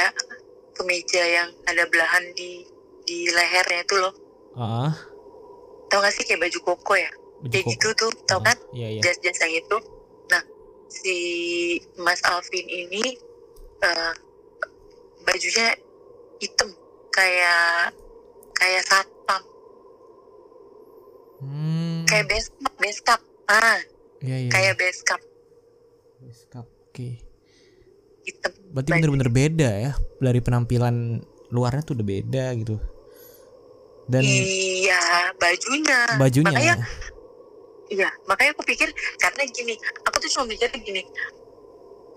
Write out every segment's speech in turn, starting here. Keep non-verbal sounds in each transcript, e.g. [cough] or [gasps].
kayak kemeja yang ada belahan di di lehernya itu loh Ah, tau gak sih kayak baju koko ya baju kayak koko. gitu tuh tau Ah, kan Iya iya. jas-jas yang itu nah si Mas Alvin ini eh, bajunya hitam kayak kayak satpam Hmm. kayak beskap beskap ah Iya iya. kayak beskap Beskap, Oke. hitam Berarti bener-bener beda ya dari penampilan luarnya tuh udah beda gitu. Dan iya bajunya bajunya makanya iya makanya aku pikir karena gini aku tuh cuma mikir gini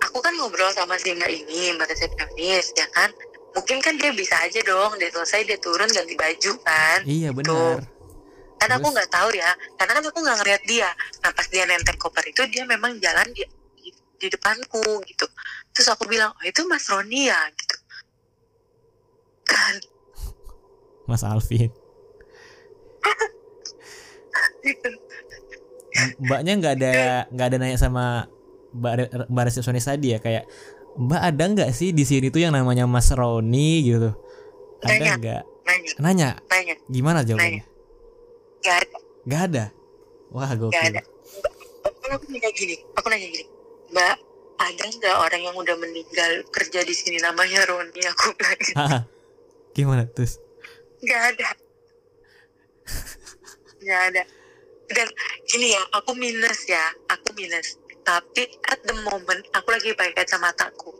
aku kan ngobrol sama si mbak ini mbak resepsionis ya kan mungkin kan dia bisa aja dong dia selesai dia turun ganti baju kan iya gitu. benar. karena aku nggak tahu ya karena kan aku nggak ngeliat dia nah pas dia nenteng koper itu dia memang jalan di, di, depanku gitu terus aku bilang oh itu mas Roni ya gitu kan Mas Alvin. gitu. Mbaknya nggak ada nggak ada nanya sama Mbak Mbak resepsionis tadi ya kayak Mbak ada nggak sih di sini tuh yang namanya Mas Roni gitu? Ada Nanya. nggak? nanya Nanya. nanya Gimana jawabannya? nggak ada Nggak ada. Wah gokil. ada Mbak, aku nanya gini aku nanya gini mbak ada nggak orang yang udah meninggal kerja di sini? Namanya Roni aku bilang [laughs] gitu. Gimana terus? nggak ada. Nggak ada. Dan gini ya aku minus ya aku minus. Tapi at the moment aku lagi pakai kacamataku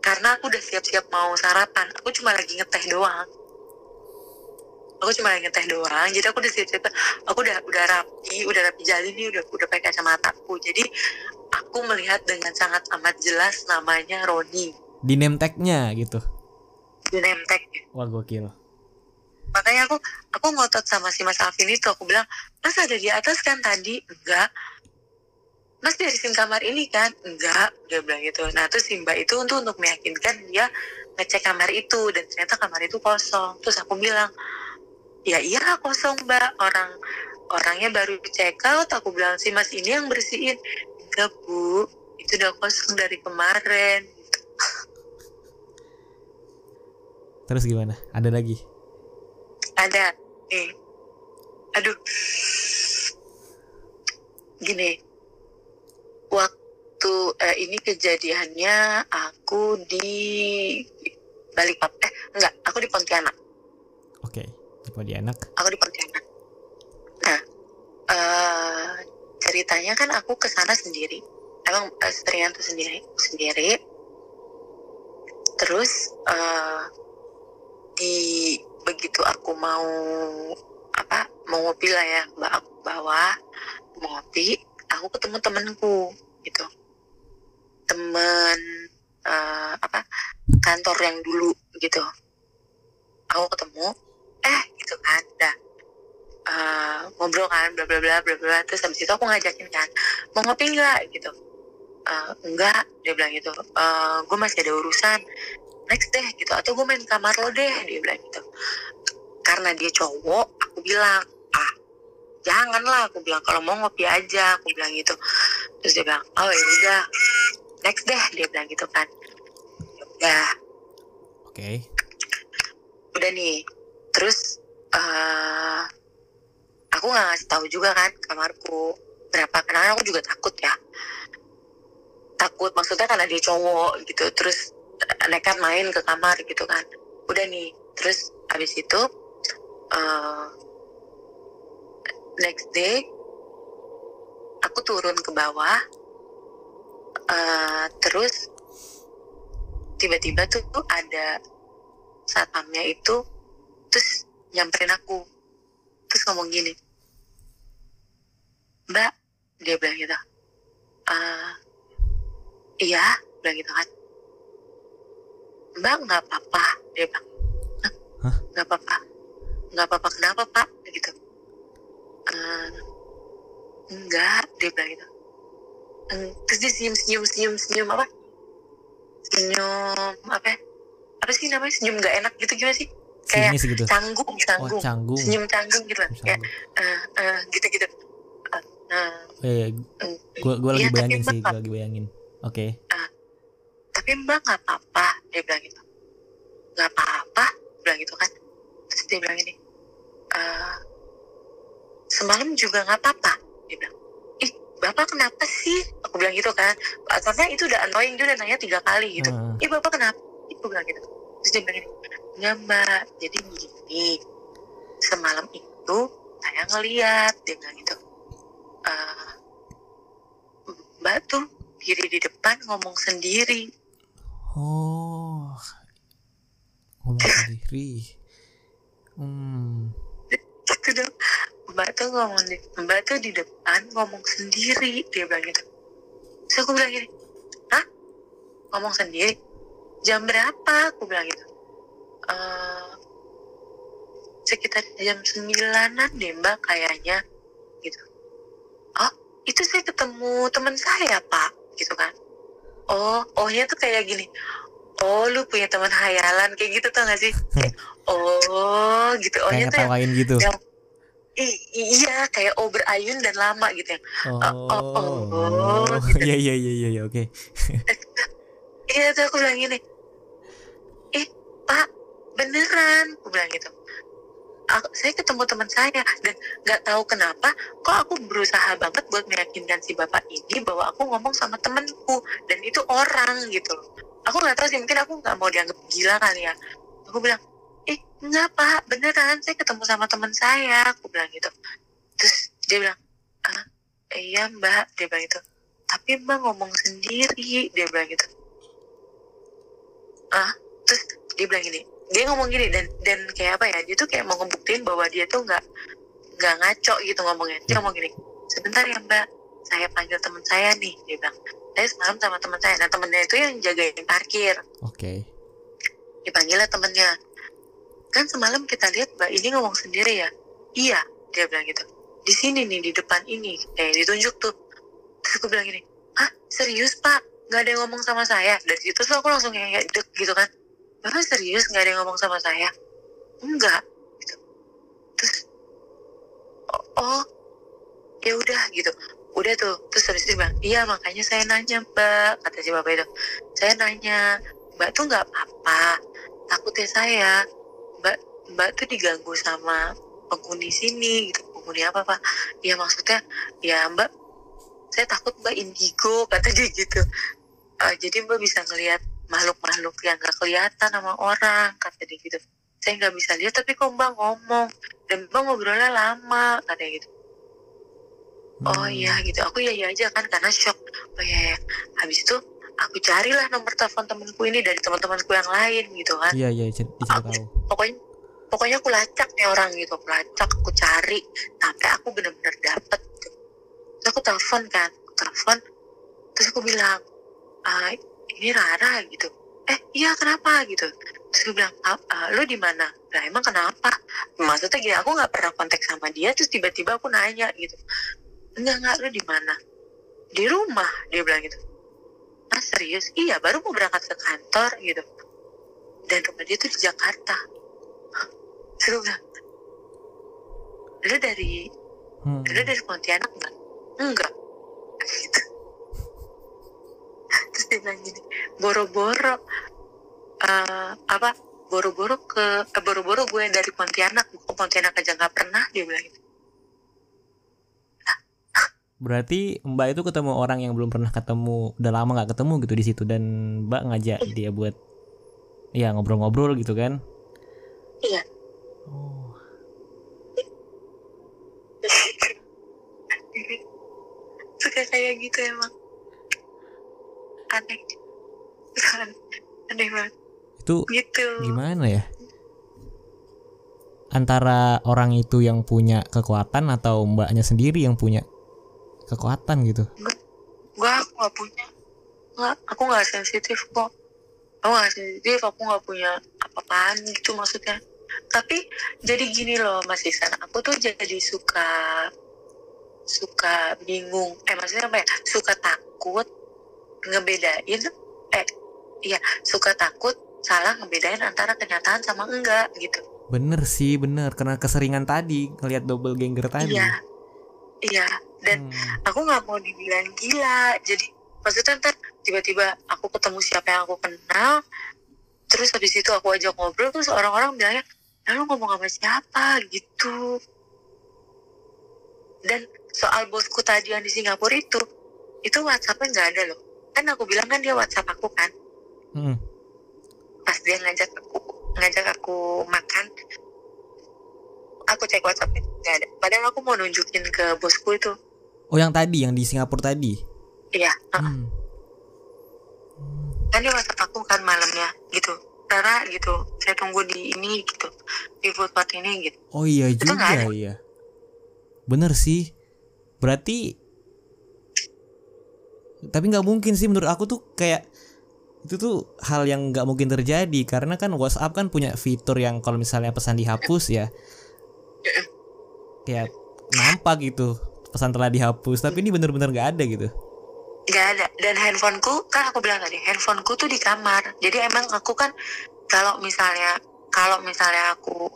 karena aku udah siap-siap mau sarapan. Aku cuma lagi ngeteh doang. Aku cuma lagi ngeteh doang. Jadi aku udah siap-siap. Aku udah udah rapi udah rapi jali nih udah udah pakai kacamataku jadi aku melihat dengan sangat amat jelas namanya Roni. Di name tag-nya gitu. di name tag-nya. Wah gokil. makanya aku aku ngotot sama si Mas Alvin itu. Aku bilang Mas ada di atas kan tadi? Enggak. Mas beresin kamar ini kan? Enggak. Dia bilang gitu. Nah terus si Mbak itu untuk untuk meyakinkan dia ngecek kamar itu. Dan ternyata kamar itu kosong. Terus aku bilang ya iya kosong Mbak. Orang orangnya baru check out. Aku bilang si Mas ini yang bersihin enggak Bu. Itu udah kosong dari kemarin. Terus gimana? Ada lagi? ada. Nih aduh. Gini. Waktu eh, ini kejadiannya aku di Balikpapan. Eh enggak. Aku di Pontianak. Oke. Di Pontianak. aku di Pontianak. Nah eh ceritanya kan aku ke sana sendiri. Emang eh, seringan tuh sendiri sendiri. Terus eh di begitu aku mau apa mau ngopi lah ya mbak bawa mau ngopi aku ketemu temenku gitu. Temen eh, apa kantor yang dulu gitu aku ketemu eh gitu kan dah eh, ngobrol kan bla bla bla bla bla terus habis itu aku ngajakin kan mau ngopi nggak? Gitu. "Eh, enggak. Dia bilang gitu gue masih ada urusan. Next deh gitu. Atau gue main kamar lo deh dia bilang gitu. Karena dia cowok aku bilang ah janganlah aku bilang. Kalau mau ngopi aja aku bilang gitu. Terus dia bilang oh ya udah next deh dia bilang gitu kan. Ya udah. Oke. udah nih. Terus eh aku nggak ngasih tahu juga kan kamarku berapa karena aku juga takut ya. Takut maksudnya karena dia cowok gitu terus eh, nekat main ke kamar gitu kan. Udah nih terus habis itu eh next day aku turun ke bawah eh terus tiba-tiba tuh ada satpamnya itu terus nyamperin aku terus ngomong gini mbak dia bilang gitu "Eh, iya bilang gitu kan. Mbak nggak apa-apa dia bilang. "Hah? Hah? nggak apa-apa. Nggak apa-apa kenapa pak? Gitu. "Eh, enggak dia bilang gitu. Terus dia senyum senyum senyum senyum apa? Senyum apa ya? apa sih namanya? Senyum nggak enak gitu gimana sih kayak Sinis gitu. canggung Oh canggung. canggung. senyum canggung gitu lah. Kayak eh eh, gitu gitu. Nah Eh, mm, gua gua lagi Iya, tapi bayangin sih, gua lagi bayangin. Oke. tapi mbak nggak apa-apa dia bilang gitu. Nggak apa-apa bilang gitu kan. Terus dia bilang ini "Eh, semalam juga nggak apa-apa dia bilang. Ih bapak kenapa sih? Aku bilang gitu kan. Asalnya itu udah annoying dia udah nanya tiga kali gitu. Heeh. ih bapak kenapa aku bilang gitu. Terus dia bilang gini nggak mbak jadi gini semalam itu saya ngeliat dia bilang gitu "Eh, mbak tuh diri di depan ngomong sendiri. Oh. Ngomong [laughs] sendiri. Hmm. gitu dong. Mbak tuh ngomong di, mbak tuh di depan ngomong sendiri. Dia bilang gitu. Terus aku bilang gini hah? Ngomong sendiri? Jam berapa? Aku bilang gitu "Eh, sekitar jam sembilanan deh mbak kayaknya gitu oh itu saya ketemu teman saya pak gitu kan oh ohnya tuh kayak gini oh lu punya teman hayalan kayak gitu tau gak sih Kayak, oh gitu ohnya Kayak tuh yang gitu. yang I- iya kayak oh berayun dan lama gitu ya Oh. oh, oh, [laughs] gitu. Iya iya iya iya iya, oke. iya tuh aku bilang gini ih pak beneran. Aku bilang gitu. Aku, saya ketemu teman saya. Dan nggak tahu kenapa kok aku berusaha banget buat meyakinkan si bapak ini bahwa aku ngomong sama temenku dan itu orang gitu aku nggak tahu sih mungkin aku nggak mau dianggap gila kali ya. Aku bilang eh nggak pak. Beneran saya ketemu sama teman saya. Aku bilang gitu. Terus dia bilang ah iya mbak. Dia bilang gitu. Tapi mbak ngomong sendiri. Dia bilang gitu. Ah? Terus dia bilang gini dia ngomong gini dan dan kayak apa ya dia tuh kayak mau ngebuktiin bahwa dia tuh nggak nggak ngaco gitu ngomongnya. Dia ngomong gini sebentar ya mbak saya panggil teman saya nih dia bilang. Saya semalam sama teman saya. Nah temennya itu yang jagain parkir. Oke. dipanggil lah temennya. Kan semalam kita lihat mbak ini ngomong sendiri ya? Iya dia bilang gitu. Di sini nih di depan ini. Kayak ditunjuk tuh. Terus aku bilang gini ah serius pak? Nggak ada yang ngomong sama saya? Dari situ tuh aku langsung kayak gitu kan bapak serius nggak ada yang ngomong sama saya. Enggak. Gitu. Terus oh, oh ya udah gitu. Udah tuh. Terus habis itu bilang iya makanya saya nanya mbak kata si bapak itu. Saya nanya mbak tuh nggak apa-apa. Takutnya saya mbak mbak tuh diganggu sama penghuni sini gitu. Penghuni apa pak? Ya maksudnya ya mbak saya takut mbak indigo kata dia gitu. Eh, jadi mbak bisa ngelihat makhluk-makhluk yang gak kelihatan sama orang kata dia gitu. Saya nggak bisa lihat tapi kok mbak ngomong? Dan mbak ngobrolnya lama kata dia gitu. Oh Hmm. iya gitu. Aku ya ya aja kan karena shock. Oh iya ya habis itu aku carilah nomor telepon temanku ini dari teman-temanku yang lain gitu kan. Iya iya dicari tahu. pokoknya pokoknya aku lacak nih orang gitu aku lacak aku cari sampai aku benar-benar dapet gitu. terus aku telepon kan aku telepon terus aku bilang ah ini Rara gitu. Eh iya kenapa? gitu. Terus aku bilang ah, ah, lo di mana? Lah emang kenapa? Maksudnya gini aku nggak pernah kontak sama dia terus tiba-tiba aku nanya gitu. Enggak enggak lo di mana? Di rumah dia bilang gitu. Ah serius? Iya baru mau berangkat ke kantor gitu. Dan rumah dia tuh di Jakarta. [gasps] Terus aku bilang lo dari Hmm. lo dari Pontianak enggak enggak. [laughs] Gitu terus dia bilang gini boro-boro eh, apa boro-boro ke eh, boro-boro gue dari Pontianak ke Pontianak aja nggak pernah dia bilang gitu. Berarti Mbak itu ketemu orang yang belum pernah ketemu, udah lama nggak ketemu gitu di situ dan Mbak ngajak dia buat ya ngobrol-ngobrol gitu kan? iya. Oh. [laughs] suka kayak gitu emang aneh. Aneh banget. Itu gitu. gimana ya? Antara orang itu yang punya kekuatan atau Mbaknya sendiri yang punya kekuatan gitu? gue aku nggak punya. Nggak aku nggak sensitif kok. Aku nggak sensitif aku nggak punya apa-apaan gitu maksudnya. Tapi jadi gini loh Mas Isan. Aku tuh jadi suka suka bingung. Eh maksudnya apa ya? Suka takut ngebedain eh iya suka takut salah ngebedain antara kenyataan sama enggak gitu Bener sih, bener. Karena keseringan tadi ngelihat double ganger tadi. Iya, iya. dan Hmm. aku nggak mau dibilang gila jadi maksudnya ntar tiba-tiba aku ketemu siapa yang aku kenal terus habis itu aku ajak ngobrol terus orang-orang bilangnya lalu ngomong sama siapa gitu dan soal bosku tadi yang di Singapura itu itu WhatsAppnya nggak ada loh kan aku bilang kan dia WhatsApp aku kan Hmm. pas dia ngajak aku ngajak aku makan aku cek WhatsAppnya nggak ada padahal aku mau nunjukin ke bosku itu Oh yang tadi yang di Singapura tadi. iya. Hmm. kan dia WhatsApp aku kan malamnya gitu Rara gitu saya tunggu di ini gitu di food court ini gitu Oh iya Itu juga iya. Bener sih. Berarti tapi nggak mungkin sih menurut aku tuh kayak itu tuh hal yang nggak mungkin terjadi. Karena kan WhatsApp kan punya fitur yang kalau misalnya pesan dihapus ya kayak nampak gitu pesan telah dihapus. Tapi ini bener-bener nggak ada gitu. Nggak ada. Dan handphoneku kan aku bilang tadi handphoneku tuh di kamar. Jadi emang aku kan kalau misalnya kalau misalnya aku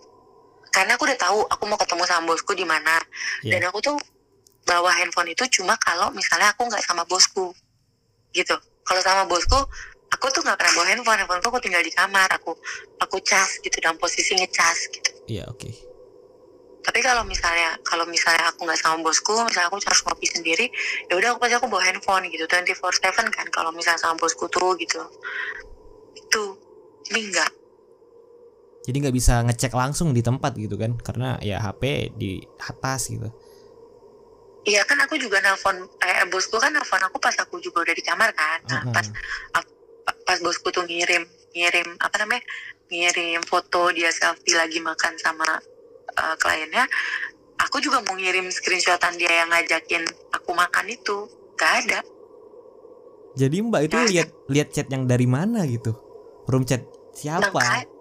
karena aku udah tahu aku mau ketemu sama bosku di mana. Iya. dan aku tuh bawa handphone itu cuma kalau misalnya aku nggak sama bosku. Gitu. Kalau sama bosku aku tuh nggak pernah bawa handphone. Handphoneku aku tinggal di kamar. Aku aku cas gitu dalam posisi ngecas gitu. Iya oke. Tapi kalau misalnya kalau misalnya aku nggak sama bosku misalnya aku harus ngopi sendiri ya udah aku pasti aku bawa handphone gitu. 24/7 kan kalau misalnya sama bosku tuh gitu. Itu. Ini enggak jadi nggak bisa ngecek langsung di tempat gitu kan karena ya HP di atas gitu iya kan aku juga nelfon eh bosku kan nelfon aku pas aku juga udah di kamar kan. Nah, Mm-mm. pas ap- pas bosku tuh ngirim ngirim apa namanya ngirim foto dia selfie lagi makan sama eh, kliennya aku juga mau ngirim screenshotan dia yang ngajakin aku makan itu. Gak ada. Jadi mbak itu lihat lihat chat yang dari mana gitu? Room chat siapa? Makanya-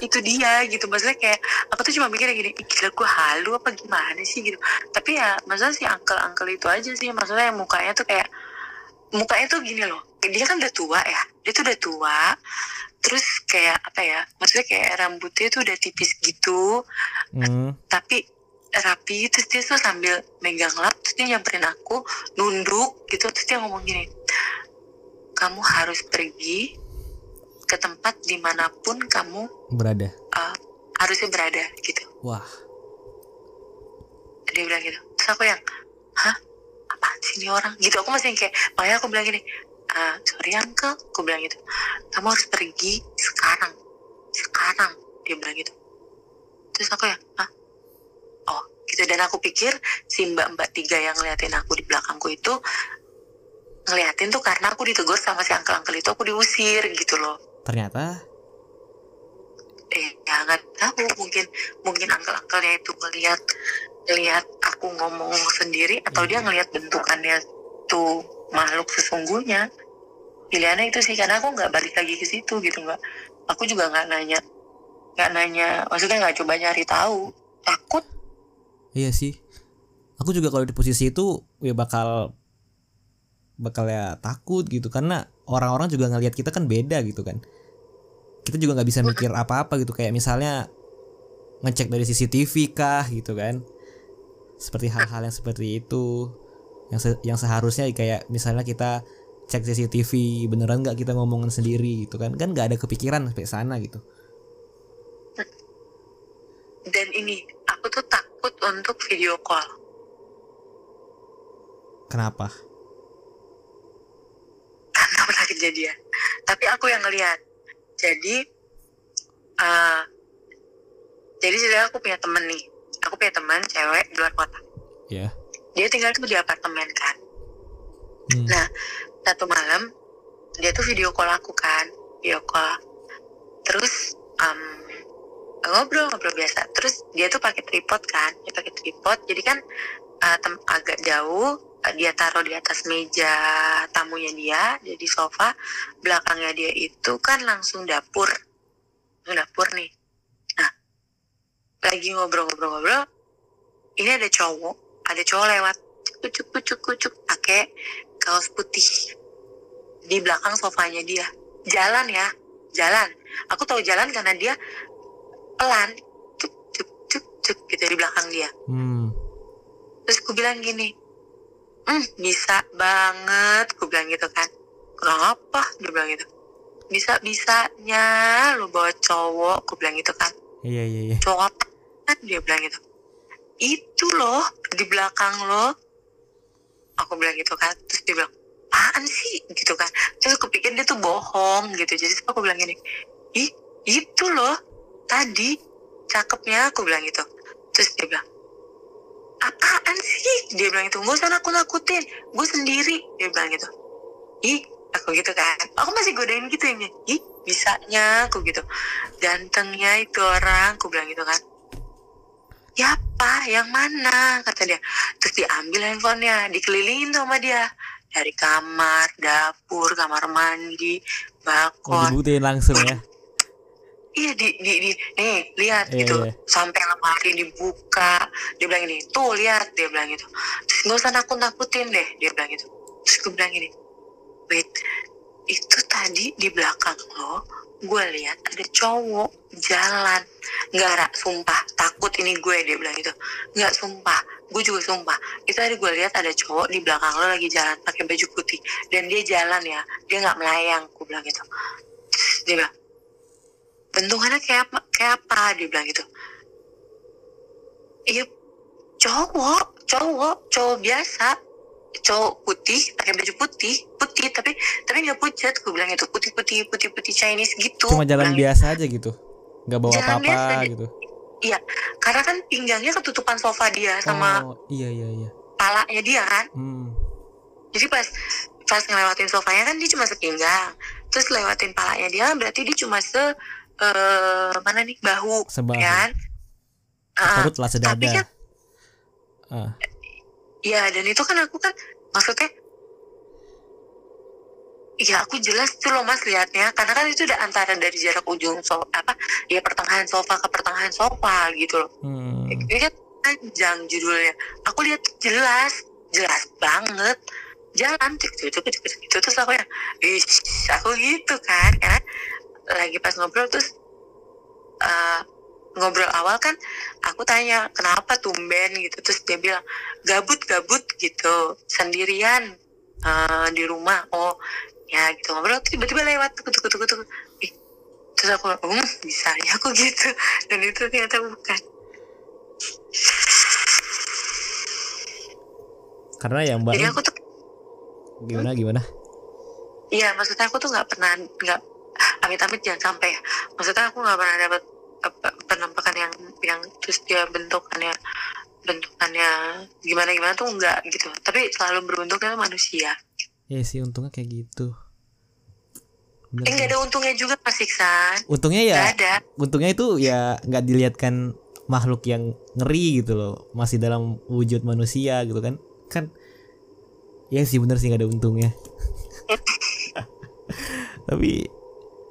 itu dia gitu. Maksudnya kayak aku tuh cuma mikirnya gini "Ih, gila gue halu apa gimana sih? Gitu. Tapi ya maksudnya si uncle uncle itu aja sih. Maksudnya yang mukanya tuh kayak mukanya tuh gini loh. Dia kan udah tua ya. Dia tuh udah tua. Terus kayak apa ya maksudnya kayak rambutnya tuh udah tipis gitu. Hmm. tapi rapi terus dia tuh sambil megang lap terus dia nyamperin aku nunduk gitu. Terus dia ngomong gini kamu harus pergi ke tempat di mana pun kamu berada. uh, harusnya berada gitu. Wah. Dia bilang gitu. Terus aku yang hah? Apaan sih ini orang? Gitu. Aku masih yang kayak makanya aku bilang gini "Ah, sorry uncle. Aku bilang gitu kamu harus pergi sekarang. Sekarang. Dia bilang gitu. Terus aku yang hah? Oh gitu. Dan aku pikir si mbak mbak tiga yang ngeliatin aku di belakangku itu ngeliatin tuh karena aku ditegur sama si uncle itu aku diusir gitu loh ternyata? Eh ya nggak tahu. Mungkin mungkin uncle uncle nya itu ngelihat ngelihat aku ngomong sendiri atau dia ngelihat bentukannya tuh makhluk sesungguhnya. Pilihannya itu sih karena aku nggak balik lagi ke situ gitu nggak aku juga nggak nanya nggak nanya maksudnya nggak coba nyari tahu. Takut. Iya sih. Aku juga kalau di posisi itu ya bakal bakal ya takut gitu. Karena orang-orang juga ngelihat kita kan beda gitu kan kita juga nggak bisa mikir apa-apa gitu. Kayak misalnya ngecek dari CCTV kah gitu kan. Seperti hal-hal yang seperti itu. Yang se- yang seharusnya kayak misalnya kita cek CCTV beneran nggak kita ngomongin sendiri gitu kan? Kan nggak ada kepikiran sampai sana gitu. Dan ini aku tuh takut untuk video call. Kenapa? Karena pernah kejadian. Tapi aku yang ngelihat jadi eh jadi sebenarnya aku punya temen nih aku punya teman cewek di luar kota ya dia tinggal tuh di apartemen kan Hmm. Nah, satu malam dia tuh video call aku kan, video call. Terus um, ngobrol-ngobrol biasa. Terus dia tuh pakai tripod kan, dia pakai tripod. Jadi kan uh, tem- agak jauh uh, dia taruh di atas meja tamunya dia, jadi sofa. Belakangnya dia itu kan langsung dapur, langsung dapur nih. Nah, lagi ngobrol-ngobrol-ngobrol, ini ada cowok, ada cowok lewat kucuk kucuk kucuk pakai kaos putih di belakang sofanya dia jalan ya jalan aku tahu jalan karena dia pelan cuk cuk cuk cuk gitu di belakang dia hmm terus gue bilang gini hmm bisa banget. Gue bilang gitu kan. Kenapa dia bilang gitu. Bisa bisanya lu bawa cowok gue bilang gitu kan. Iya iya iya. Cowok apaan dia bilang gitu. Itu loh di belakang lo. Aku bilang gitu kan. Terus dia bilang apaan sih? Gitu kan. Terus aku pikir dia tuh bohong gitu. Jadi aku bilang gini ih itu loh. Tadi cakepnya aku bilang gitu. Terus dia bilang apaan sih? Dia bilang itu gak usah nakut nakutin gue sendiri dia bilang gitu. Ih aku gitu kan. Aku masih godain gitu ya ih bisanya aku gitu. Gantengnya itu orang aku bilang gitu kan. Ya apa? Yang mana? kata dia. Terus diambil handphonenya dikelilingin tuh sama dia. Dari kamar dapur kamar mandi balkon dibuktiin langsung ya Iya di, di, di nih lihat Iya, gitu. iya. sampai lemari dibuka dia bilang gini tuh lihat dia bilang gitu. Terus nggak usah nakut nakutin deh dia bilang gitu. Terus gue bilang gini wait itu tadi di belakang lo gue lihat ada cowok jalan. Nggak Ra, sumpah takut ini gue dia bilang gitu. Nggak sumpah gue juga sumpah. Itu tadi gue lihat ada cowok di belakang lo lagi jalan pakai baju putih. Dan dia jalan ya dia nggak melayang gue bilang gitu. Dia bilang bentukannya kayak apa kayak apa? Dia bilang gitu. Iya cowok cowok cowok biasa. Cowok putih pakai baju putih putih tapi tapi nggak pucat gue bilang itu putih putih putih putih Chinese gitu. Cuma jalan Bilang biasa aja gitu. Nggak bawa apa-apa gitu. Iya karena kan pinggangnya ketutupan sofa dia sama oh iya iya iya. palanya dia kan. Hmm. jadi pas pas ngelewatin sofanya kan dia cuma sepinggang. Terus lewatin palanya dia berarti dia cuma se eh, mana nih? Bahu Sebahu. kan? Ah, perut lah sedada. tapi kan ah. Iya dan itu kan aku kan maksudnya Iya aku jelas tuh loh mas liatnya karena kan itu udah antara dari jarak ujung so apa ya pertengahan sofa ke pertengahan sofa gitu loh. Hmm. ini kan panjang judulnya. Aku lihat jelas jelas banget. Jalan gitu gitu gitu terus aku ya ih aku gitu kan karena lagi pas ngobrol terus eh, ngobrol awal kan aku tanya kenapa tumben? gitu. Terus dia bilang gabut gabut gitu sendirian eh, di rumah. Oh ya gitu. Ngobrol terus tiba-tiba lewat tuh tuh tuh tuh Ih, terus aku um bisa ya aku [laughs] gitu? Dan itu ternyata bukan. Karena ya mbak jadi aku tuh gimana gimana? Iya, maksudnya aku tuh nggak pernah nggak amit-amit jangan sampai ya. Maksudnya aku nggak pernah dapat apa, penampakan yang yang terus dia bentukannya bentukannya gimana gimana tuh enggak gitu. Tapi selalu berbentuknya manusia. ya sih untungnya kayak gitu Bener Eh sih. ada untungnya juga Mas Iksan. untungnya ya ada. untungnya itu ya nggak dilihatkan makhluk yang ngeri gitu loh masih dalam wujud manusia gitu kan kan ya sih bener sih nggak ada untungnya [laughs] tapi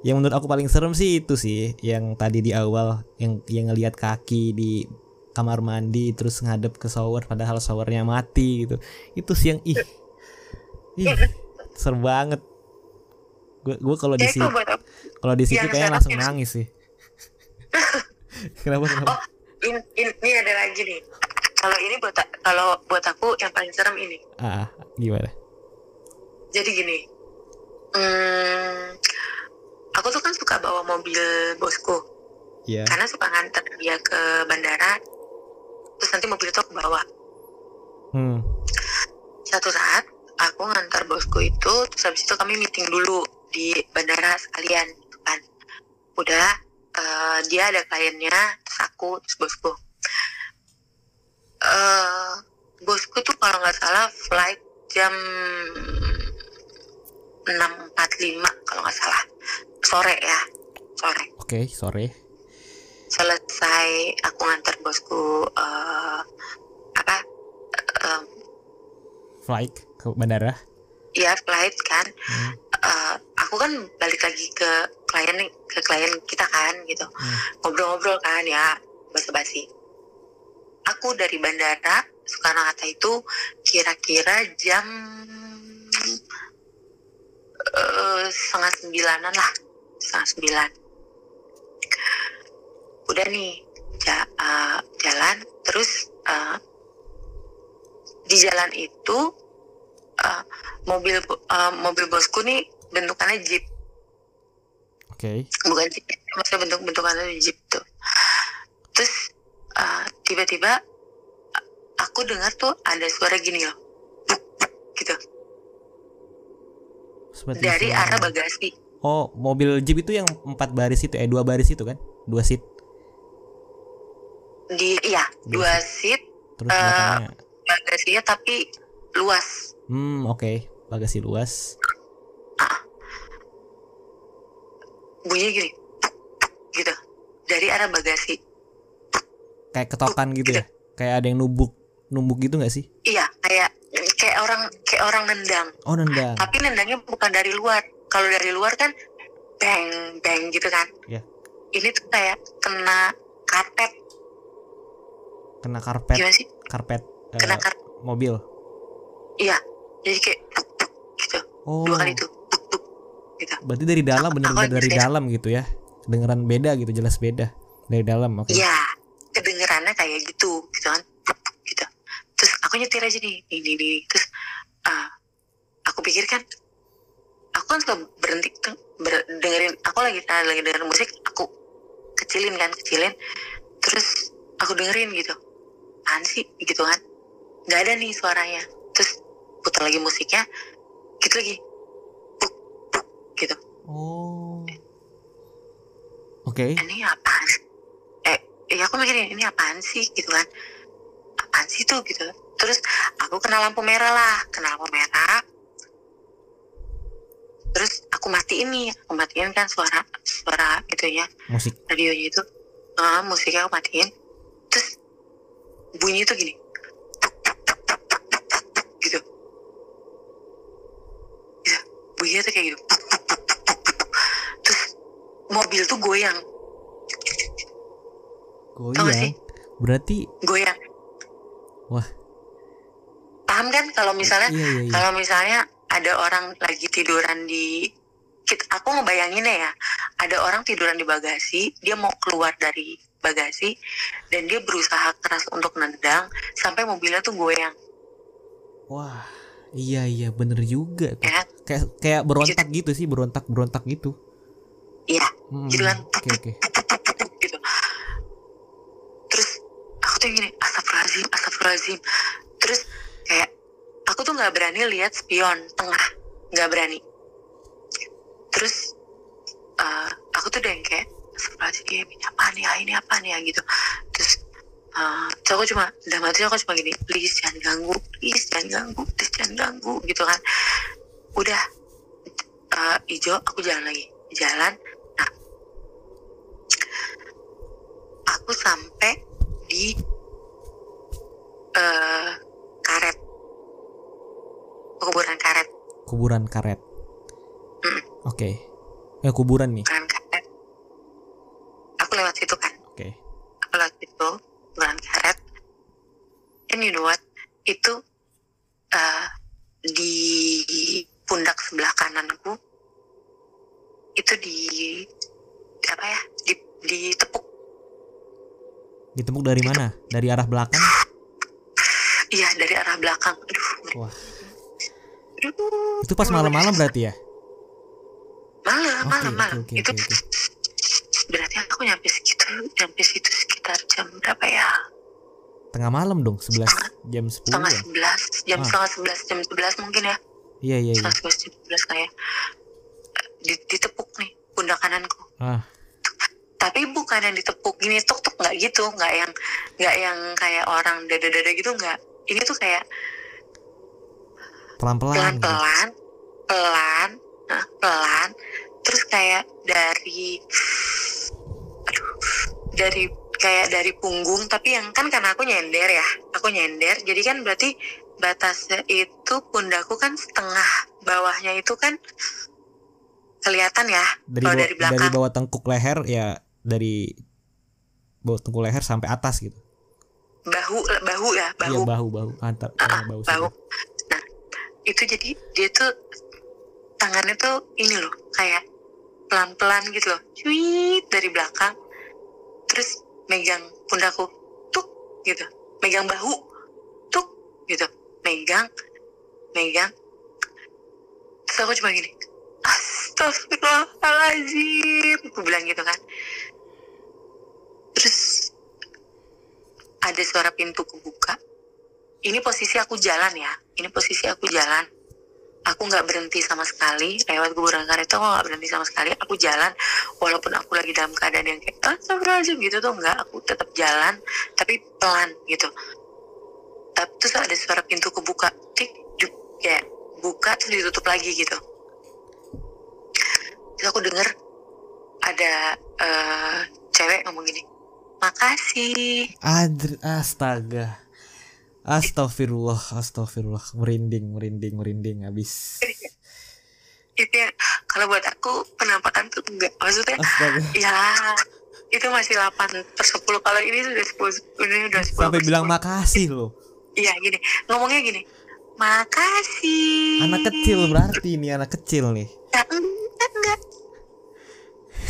yang menurut aku paling serem sih itu sih yang tadi di awal yang yang ngelihat kaki di kamar mandi terus ngadep ke shower padahal showernya mati gitu itu sih yang ih ih serem banget gue gue kalau di itu sini buat aku. kalau di situ kayaknya langsung nangis sih [laughs] kenapa kenapa Oh, ini, ini ada lagi nih. Kalau ini buat kalau buat aku yang paling serem ini. ah gimana Jadi gini. Hmm, aku tuh kan suka bawa mobil bosku. ya karena suka nganter dia ke bandara terus nanti mobil itu aku bawa. Hmm. Satu saat aku ngantar bosku itu terus habis itu kami meeting dulu di bandara sekalian gitu kan. Udah eh, dia ada kliennya terus aku terus bosku. Eh bosku tuh kalau nggak salah flight jam 6.45 kalau nggak salah sore ya sore. Oke sore. Selesai aku ngantar bosku eh, apa eh, flight ke bandara? Ya flight kan. Hmm. Eh, aku kan balik lagi ke klien ke klien kita kan gitu. Hmm. ngobrol-ngobrol kan ya basa-basi. Aku dari bandara Soekarno Hatta itu kira-kira jam eh, setengah sembilanan lah setengah sembilan. Udah nih ja- eh, jalan terus eh, di jalan itu uh, mobil uh, mobil bosku nih bentukannya jeep. Oke. bukan jeep maksudnya bentuk bentukannya jeep tuh. Terus uh, tiba-tiba uh, aku dengar tuh ada suara gini loh. Gitu. Seperti dari suara- arah bagasi Oh, mobil Jeep itu yang empat baris itu, eh dua baris itu kan? Dua seat. di iya dua seat Terus Eh, belakangnya. bagasinya tapi luas Hmm, oke. Bagasi luas. bunyi gini gitu dari arah bagasi Kayak ketokan gitu ya. Kayak ada yang nubuk numbuk gitu nggak sih? iya kayak kayak orang kayak orang nendang Oh, nendang. tapi nendangnya bukan dari luar kalau dari luar kan bang bang gitu kan Iya. ini tuh kayak kena karpet Kena karpet, gimana sih karpet eh, kena karpet mobil. iya jadi kayak buk, buk, gitu Oh. dua kali tuh buk, buk, gitu Berarti dari dalam bener-bener aku dari dalam gitu ya. Kedengeran beda gitu, jelas beda. Dari dalam, oke. iya kedengerannya kayak gitu gitu kan gitu terus aku nyetir aja nih ini ini terus ah, aku pikir kan aku kan suka berhenti kan ber- dengerin aku lagi ah, lagi dengerin musik aku kecilin kan kecilin. Terus aku dengerin gitu. Apaan sih? Gitu kan. Nggak ada nih suaranya. Terus putar lagi musiknya gitu lagi. Buk, buk, gitu. Oh. Oke. ini apaan eh ya aku mikirin ini apaan sih? Gitu kan. Apaan sih tuh? Gitu. Terus aku kena lampu merah lah. Kena lampu merah terus aku matiin nih aku matiin kan suara suara itunya Musik. radionya itu ah musiknya aku matiin terus bunyi itu gini gitu gitu bunyinya tuh kayak gitu terus mobil tuh goyang? Goyang. Berarti goyang Wah. paham kan kalau misalnya iya iya iya. kalau misalnya ada orang lagi tiduran di kit- aku ngebayanginnya ya ada orang tiduran di bagasi dia mau keluar dari bagasi dan dia berusaha keras untuk nendang sampai mobilnya tuh goyang Wah. Iya iya bener juga tuh. ya Kayak kayak berontak gitu sih, berontak berontak gitu. iya Hmm, Gitu kan. Oke oke. gitu terus aku tuh gini astagfirullahaladzim astagfirullahaladzim terus kayak aku tuh nggak berani lihat spion tengah. Nggak berani. Terus eh, aku tuh yang kayak astagfirullahaladzim ini apa nih? Ya ini apa nih? Ya gitu. Terus eh, terus aku cuma dalam hati aku cuma gini please jangan ganggu please jangan ganggu please jangan ganggu gitu kan. Udah eh, hijau aku jalan lagi. Jalan nah aku sampai di eh karet kuburan karet Kuburan karet. Mm. Oke. Eh kuburan nih. kuburan karet aku lewat situ kan Oke. aku lewat situ kuburan karet and you know what itu eh, di pundak sebelah kananku itu di apa ya di ditepuk Ditepuk dari mana? Dari arah belakang? iya dari arah belakang aduh Wah. Itu pas malam-malam berarti ya? malam Oke, malam malam oke, itu oke, oke. berarti aku nyampe segitu nyampe situ sekitar jam berapa ya Tengah malam dong, 11 jam 10 setengah ya? sebelas jam Ah. setengah sebelas jam sebelas mungkin ya Iya iya iya. setengah sebelas jam sebelas kayak di, ditepuk nih pundak kananku Ah, tapi bukan yang ditepuk gini tuk tuk nggak gitu nggak yang nggak yang kayak orang dada dada gitu nggak ini tuh kayak pelan-pelan pelan gitu. pelan pelan nah, pelan terus kayak dari aduh dari kayak dari punggung tapi yang kan karena aku nyender ya aku nyender jadi kan berarti batasnya itu pundakku kan setengah bawahnya itu kan kelihatan ya Dari, kalau dari belakang dari bawah tengkuk leher ya dari bawah tengkuk leher sampai atas gitu. bahu bahu ya Iya bahu bahu bahu antar Ah, eh, bahu, bahu. Itu jadi dia tuh tangannya tuh ini loh, kayak pelan-pelan gitu loh. Cuit dari belakang. Terus megang pundakku. Tuk gitu. Megang bahu. Tuk gitu. megang megang terus aku cuma gini Astagfirullahaladzim aku bilang gitu kan terus ada suara pintu kebuka ini posisi aku jalan ya ini posisi aku jalan. Aku nggak berhenti sama sekali. Lewat kuburan karet itu aku nggak berhenti sama sekali. Aku jalan walaupun aku lagi dalam keadaan yang kayak astagfirullahaladzim gitu tuh nggak. Aku tetap jalan tapi pelan gitu. Tapi terus ada suara pintu kebuka. Tik juk kayak buka terus ditutup lagi gitu. Terus aku denger ada eh, cewek ngomong gini makasih. Adr astaga. Astagfirullah, astagfirullah, merinding, merinding, merinding habis. itu ya kalau buat aku penampakan tuh enggak maksudnya Astaga. [laughs] ya itu masih 8 per 10 kalau ini sudah 10 ini udah 10 Sampai bilang 10. makasih loh. iya gini ngomongnya gini makasih Anak kecil berarti ini anak kecil nih. ya, enggak enggak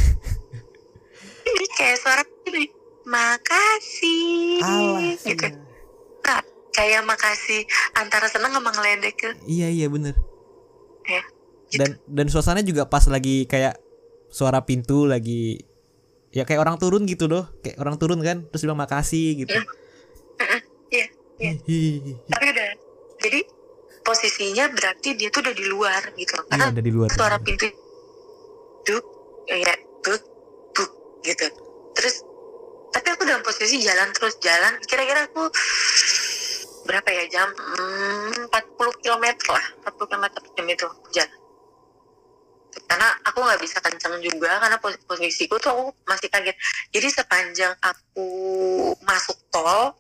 [laughs] ini kayak suara gini makasih Alah. gitu. Kayak makasih antara seneng sama ngeledek tuh. Iya iya bener. ya Dan dan suasananya juga pas lagi kayak suara pintu lagi ya kayak orang turun gitu doh, kayak orang turun kan, terus bilang makasih gitu. iya iya. Tapi udah jadi posisinya berarti dia tuh udah di luar gitu. Iya karena ada di luar. suara pintu duk ya duk duk gitu. Terus tapi aku dalam posisi jalan terus jalan. Kira-kira aku berapa ya jam? Hmm, 40 km lah 40 km per jam itu jalan karena aku nggak bisa kencang juga karena pos- posisiku tuh aku masih kaget. Jadi sepanjang aku masuk tol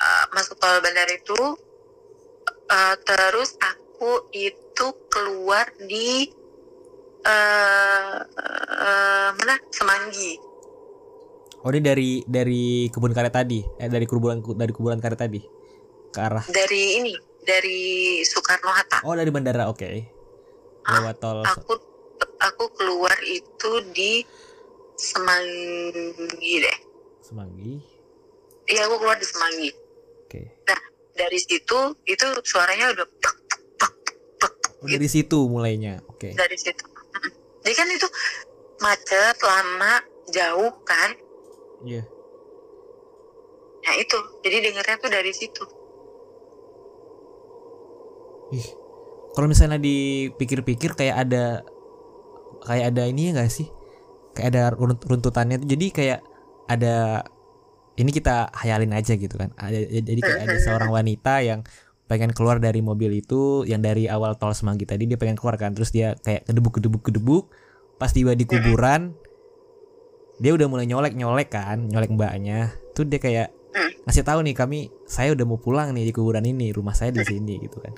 uh, masuk tol bandar itu uh, terus aku itu keluar di uh, uh, mana? Semanggi Oh ini dari dari kebun karet tadi, eh dari kuburan dari kuburan karet tadi ke arah. dari ini dari Soekarno Hatta Oh dari bandara, oke. Lewat tol. aku aku keluar itu di Semanggi deh Semanggi. iya aku keluar di Semanggi Oke. dari situ itu suaranya udah bak, bak, bak, Oh, dari situ mulainya. Oke. dari situ jadi kan itu macet lama jauh kan Iya. nah itu jadi dengarnya tuh dari situ Ih. Kalau misalnya dipikir-pikir kayak ada kayak ada ini ya gak sih? Kayak ada runt- runtutannya tuh. Jadi kayak ada ini kita hayalin aja gitu kan. Ada jadi kayak ada seorang [laughs] wanita yang pengen keluar dari mobil itu yang dari awal tol Semanggi tadi dia pengen keluar kan terus dia kayak kedebuk kedebuk kedebuk pas tiba di kuburan dia udah mulai nyolek nyolek kan nyolek mbaknya. Tuh dia kayak ngasih tahu nih kami saya udah mau pulang nih di kuburan ini rumah saya di sini gitu kan.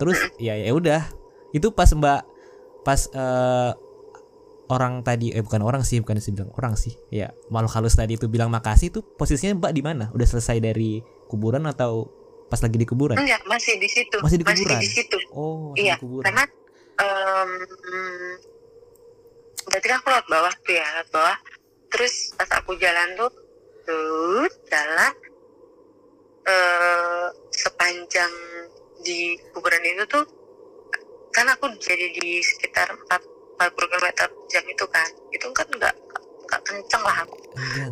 Terus ya ya udah. Itu pas mbak pas eh, orang tadi eh bukan orang sih bukan sih bilang orang sih. Ya makhluk halus tadi itu bilang makasih itu posisinya mbak di mana? Udah selesai dari kuburan atau pas lagi di kuburan? Enggak masih di situ. Masih di kuburan? di situ. Oh masih iya di kuburan. karena em, berarti kan aku lewat bawah tuh ya lewat bawah terus pas aku jalan tuh tuh jalan. Eh sepanjang di kuburan itu tuh kan aku jadi di sekitar 4, 40 km jam itu kan. Itu kan enggak enggak kenceng lah. Aku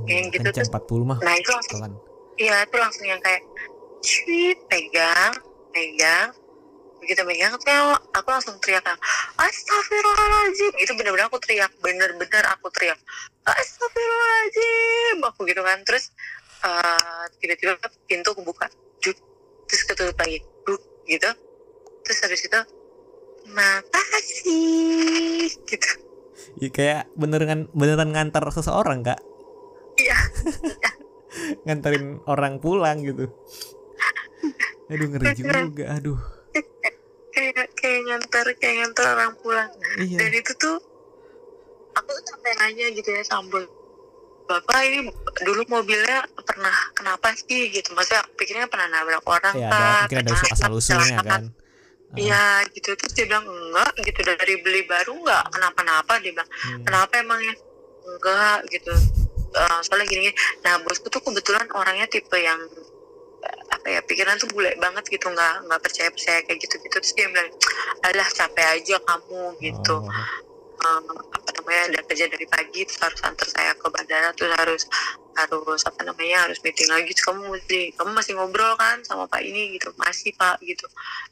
kayak enggak. gitu kencang 40 mah nah itu langsung iya itu langsung yang kayak cuit pegang pegang begitu megang tuh aku langsung teriak astagfirullahaladzim. Itu bener-bener aku teriak bener-bener aku teriak astagfirullahaladzim. Aku gitu kan terus eh, tiba-tiba pintu kebuka Duk. terus ketutup lagi Duk. gitu. Terus habis itu makasih. Gitu. Ya, kayak beneran beneran ngantar seseorang kak. Iya. [laughs] Nganterin orang pulang gitu. [laughs] Aduh ngeri juga aduh kayak kayak ngantar kayak ngantar orang pulang. Iya. Dan itu tuh aku tuh sampai nanya gitu ya sambal bapak ini dulu mobilnya pernah kenapa sih? Gitu. Maksudnya aku pikirnya pernah nabrak orang ya ada mungkin ada pernah asal usulnya kan. Iya gitu. Terus dia bilang enggak gitu. Dari beli baru enggak? Kenapa-napa? Dia bilang Hmm. kenapa emangnya enggak gitu. Eh, soalnya gini, gini. Nah bosku tuh kebetulan orangnya tipe yang apa ya pikiran tuh bule banget gitu nggak nggak percaya percaya kayak gitu gitu terus dia bilang alah capek aja kamu gitu. Oh, um, apa namanya ada kerja dari pagi terus harus antar saya ke bandara terus harus harus apa namanya harus meeting lagi. Terus kamu mesti kamu masih ngobrol kan sama pak ini gitu masih pak gitu.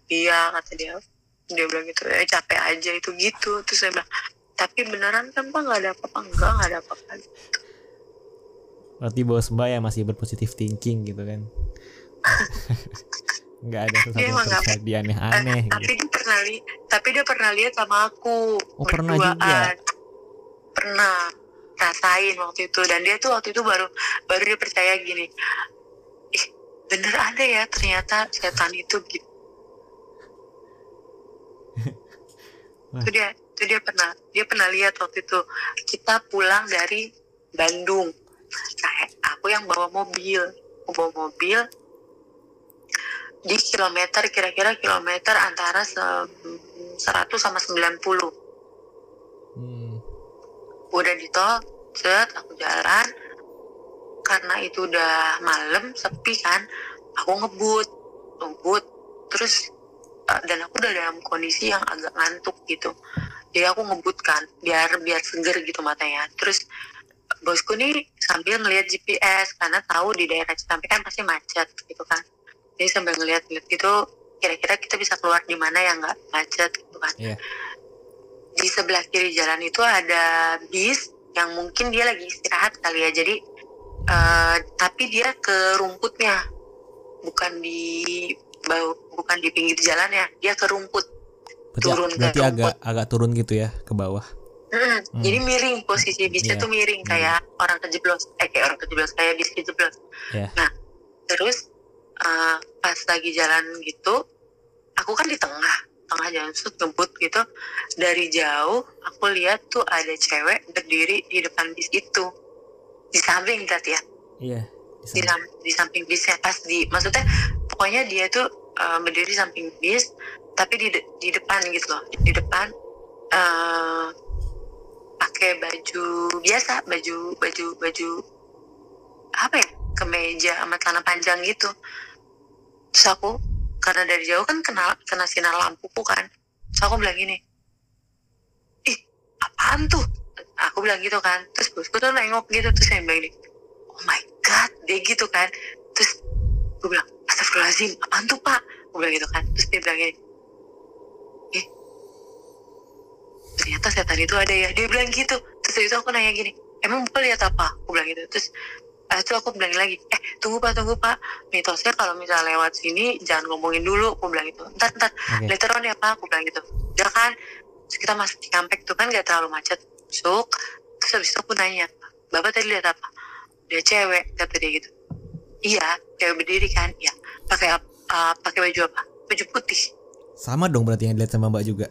Iya kata dia. Dia bilang gitu ya capek aja itu gitu. Terus saya bilang tapi beneran kan pak nggak ada apa-apa? Enggak nggak ada apa-apa. Berarti bos mbak ya masih berpositif thinking gitu kan nggak ada sesuatu Dia yang terjadi aneh-aneh Eh, tapi gitu. dia pernah li tapi dia pernah lihat sama aku Oh, pernah juga? pernah rasain waktu itu. Dan dia tuh waktu itu baru baru dia percaya gini ih bener ada ya ternyata setan itu gitu [laughs] itu dia itu dia pernah dia pernah lihat waktu itu. Kita pulang dari Bandung. Saya aku yang bawa mobil aku bawa mobil di kilometer kira-kira kilometer antara se- 100 sama 90 Hmm. udah di tol set aku jalan. Karena itu udah malam sepi kan aku ngebut ngebut. Terus uh, dan aku udah dalam kondisi yang agak ngantuk gitu. Jadi aku ngebut kan biar biar seger gitu matanya. Terus bosku nih sambil ngelihat GPS karena tahu di daerah Cikampek kan pasti macet gitu kan jadi sambil ngeliat-ngeliat gitu kira-kira kita bisa keluar di mana yang nggak macet gitu kan Iya. di sebelah kiri jalan itu ada bis yang mungkin dia lagi istirahat kali ya jadi eh, tapi dia ke rumputnya bukan di bau bukan di pinggir jalan ya dia ke rumput berarti, Turun ke berarti agak rumput. agak turun gitu ya ke bawah Mm, Hmm. jadi miring posisi bisnya Iya. tuh miring kayak orang kejeblos eh kayak orang kejeblos kayak bis kejeblos Iya. nah terus eh, pas lagi jalan gitu aku kan di tengah tengah jalan terus ngebut gitu. Dari jauh aku lihat tuh ada cewek berdiri di depan bis itu. Di samping berarti ya? Iya di di, sana. sam- di samping bisnya pas di maksudnya pokoknya dia tuh eh, berdiri samping bis tapi di de- di depan gitu loh. Di depan eh pakai baju biasa baju baju baju apa ya kemeja sama celana panjang gitu terus aku karena dari jauh kan kena kena sinar lampuku kan. Terus aku bilang gini ih apaan tuh? Aku bilang gitu kan. Terus bosku tuh nengok gitu terus saya bilang gini oh my god dia gitu kan. Terus gue bilang astagfirullahaladzim apaan tuh pak? Gue bilang gitu kan. Terus dia bilang gini eh ternyata setan itu ada ya. Dia bilang gitu. Terus itu aku nanya gini emang bapak lihat apa? Aku bilang gitu. Terus ah, itu aku bilang lagi eh tunggu pak tunggu pak. Mitosnya kalau misalnya lewat sini jangan ngomongin dulu. Aku bilang gitu. Ntar ntar Oke. later on ya pak aku bilang gitu. Udah kan? Terus kita masuk di kampek tuh kan gak terlalu macet. Masuk terus habis itu aku nanya bapak tadi lihat apa? Dia cewek kata dia gitu. Iya cewek berdiri kan? Iya. Pakai ah, pakai baju apa? Baju putih. Sama dong berarti yang dilihat sama mbak juga?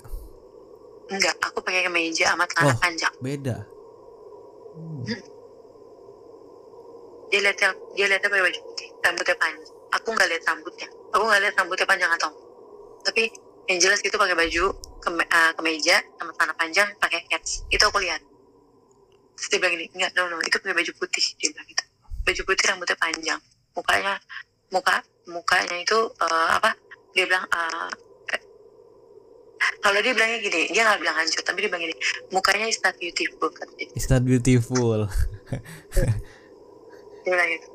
Enggak aku pakai kemeja celana Oh. panjang. beda. Hmm. Dia lihat yang dia lihat pakai baju putih rambutnya panjang. Aku nggak lihat rambutnya. Aku nggak lihat rambutnya panjang atau tapi yang jelas itu pakai baju keme, ah, kemeja sama celana panjang pakai hats. Itu aku lihat. Terus dia bilang gini enggak no no itu pakai baju putih dia bilang gitu. Baju putih rambutnya panjang. Mukanya muka mukanya itu eh, apa? Dia bilang eh, eh, kalau dia bilangnya gini dia nggak bilang hancur tapi dia bilang gini mukanya is not beautiful kata dia It's not beautiful [laughs] dia bilang gitu.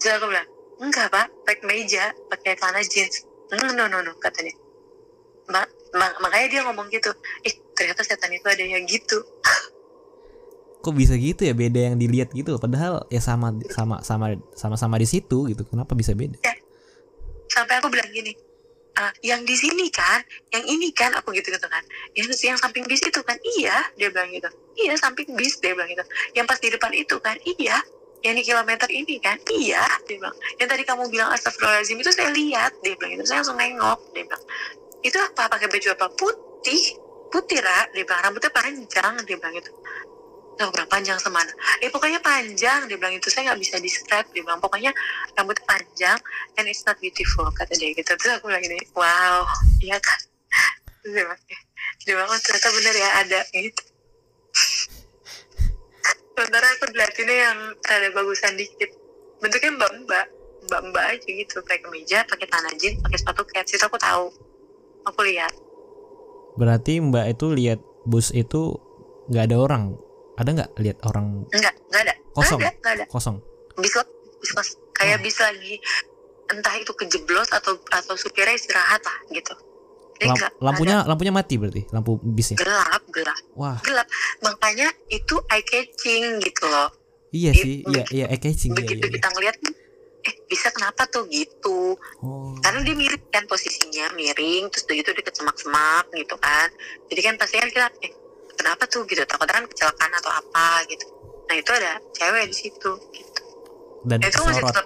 Terus aku bilang enggak pak. Pakai meja pakai celana jeans. "Mm, no no no katanya. Ma- ma- makanya dia ngomong gitu ih ternyata setan itu ada yang gitu. [laughs] Kok bisa gitu ya? Beda yang dilihat gitu padahal ya sama sama sama sama sama di situ gitu. Kenapa bisa beda? Sampai aku bilang gini "Ah, yang di sini kan yang ini kan aku gitu gitu kan. Yang yang samping bis itu kan? Iya dia bilang gitu. Iya samping bis dia bilang gitu. Yang pas di depan itu kan? Iya yang di kilometer ini kan? Iya dia bilang. Yang tadi kamu bilang astagfirullahaladzim itu saya lihat. Dia bilang gitu saya langsung nengok. Dia bilang itu apa? Pakai baju apa? Putih? Putih lah dia bilang rambutnya panjang. Dia bilang gitu. Nah, bilang panjang semana? Eh pokoknya panjang. Dia bilang itu saya nggak bisa describe dia bilang pokoknya rambutnya panjang and it's not beautiful kata dia gitu. Terus aku bilang gini wow. Iya kan? Terus dia bilang "Eh, dia bilang oh ternyata bener ya ada. Gitu sementara aku dilihatinnya yang rada bagusan dikit bentuknya mbak mbak mbak mbak aja gitu pakai kemeja pakai tanah jeans pakai sepatu kets itu aku tahu aku lihat Berarti Mbak itu lihat bus itu nggak ada orang. Ada nggak lihat orang enggak enggak ada Kosong. enggak ada, enggak ada. kosong? bis bis kayak Oh. bis lagi entah itu kejeblos atau atau supirnya istirahat lah gitu Jadi Lam- enggak, lampunya lampunya mati berarti lampu bisnya. ada. gelap gelap. Wah, gelap. Makanya itu eye catching gitu loh. Iya Itu sih, iya iya eye catching iya, begitu iya, iya. kita ngeliat eh bisa kenapa tuh? Gitu. Oh. karena dia miring kan posisinya miring terus udah gitu deket semak-semak gitu kan. Jadi kan pasti kan kita eh kenapa tuh? Gitu. Takutnya kan kecelakaan atau apa gitu. Nah itu ada cewek di situ gitu. Dan Nah, itu masih tetap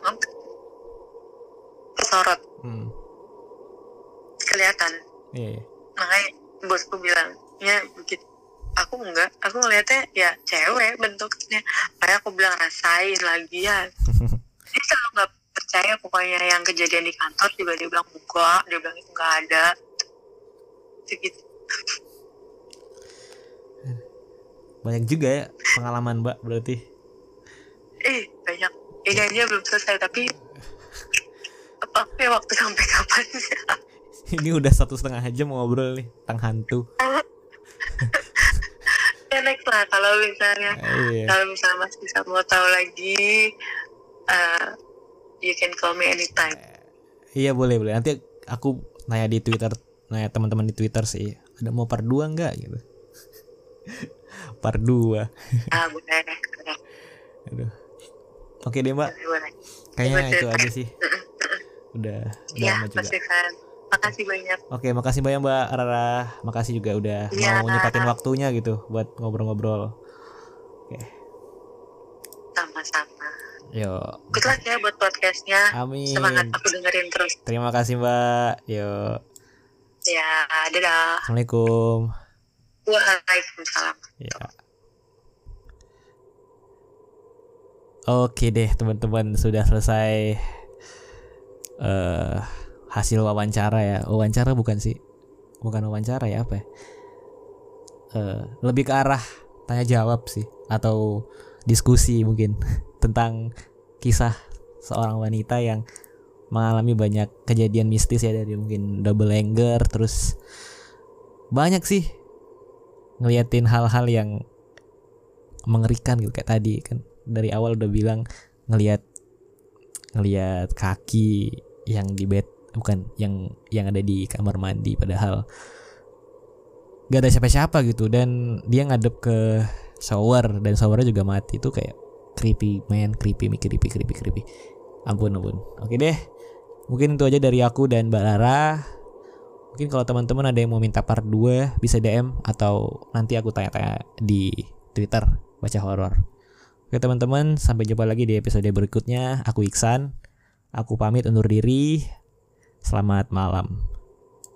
kesorot. Hmm. kelihatan Iya, iya. makanya bosku bilang ya begitu. Aku enggak aku ngeliatnya ya cewek bentuknya. Makanya aku bilang rasain lagi ya. [laughs] Dia kalau nggak percaya pokoknya yang kejadian di kantor juga dia bilang enggak. Dia bilang itu nggak ada. Gitu Banyak juga ya pengalaman Mbak berarti. eh banyak. Ini aja belum selesai tapi [laughs] apa ya waktu sampai kapan sih Ini udah satu setengah jam ngobrol nih tentang hantu. ya next lah kalau misalnya Iya. kalau misalnya mas bisa mau tahu lagi uh, you can call me anytime Iya boleh boleh. Nanti aku nanya di Twitter, nanya teman-teman di Twitter sih. Ada mau part 2 enggak gitu. [laughs] part 2. ah boleh Aduh. Oke deh Mbak, kayaknya itu aja sih. Udah udah ya lama juga. Makasih banyak Oke, makasih banyak Mbak Rara. Makasih juga udah Iya. mau nyepatin waktunya gitu buat ngobrol-ngobrol. sama-sama Yo, good luck ya buat podcastnya amin. semangat aku dengerin terus Terima kasih Mbak. Yo, ya dadah assalamualaikum. waalaikumsalam Ya. Oke deh teman-teman sudah selesai eh hasil wawancara ya. Wawancara bukan sih? Bukan wawancara ya apa ya? Eh, lebih ke arah tanya jawab sih atau diskusi mungkin [laughs] tentang kisah seorang wanita yang mengalami banyak kejadian mistis ya dari mungkin double anger terus banyak sih ngeliatin hal-hal yang mengerikan gitu kayak tadi kan dari awal udah bilang ngelihat ngelihat kaki yang di bed bukan yang yang ada di kamar mandi padahal gak ada siapa-siapa gitu dan dia ngadep ke shower dan showernya juga mati itu kayak creepy man creepy creepy creepy creepy ampun ampun oke deh mungkin itu aja dari aku dan Mbak Lara Mungkin kalau teman-teman ada yang mau minta part 2 bisa DM atau nanti aku tanya-tanya di Twitter baca horor. Oke teman-teman, sampai jumpa lagi di episode berikutnya. Aku Iksan. Aku pamit undur diri. Selamat malam.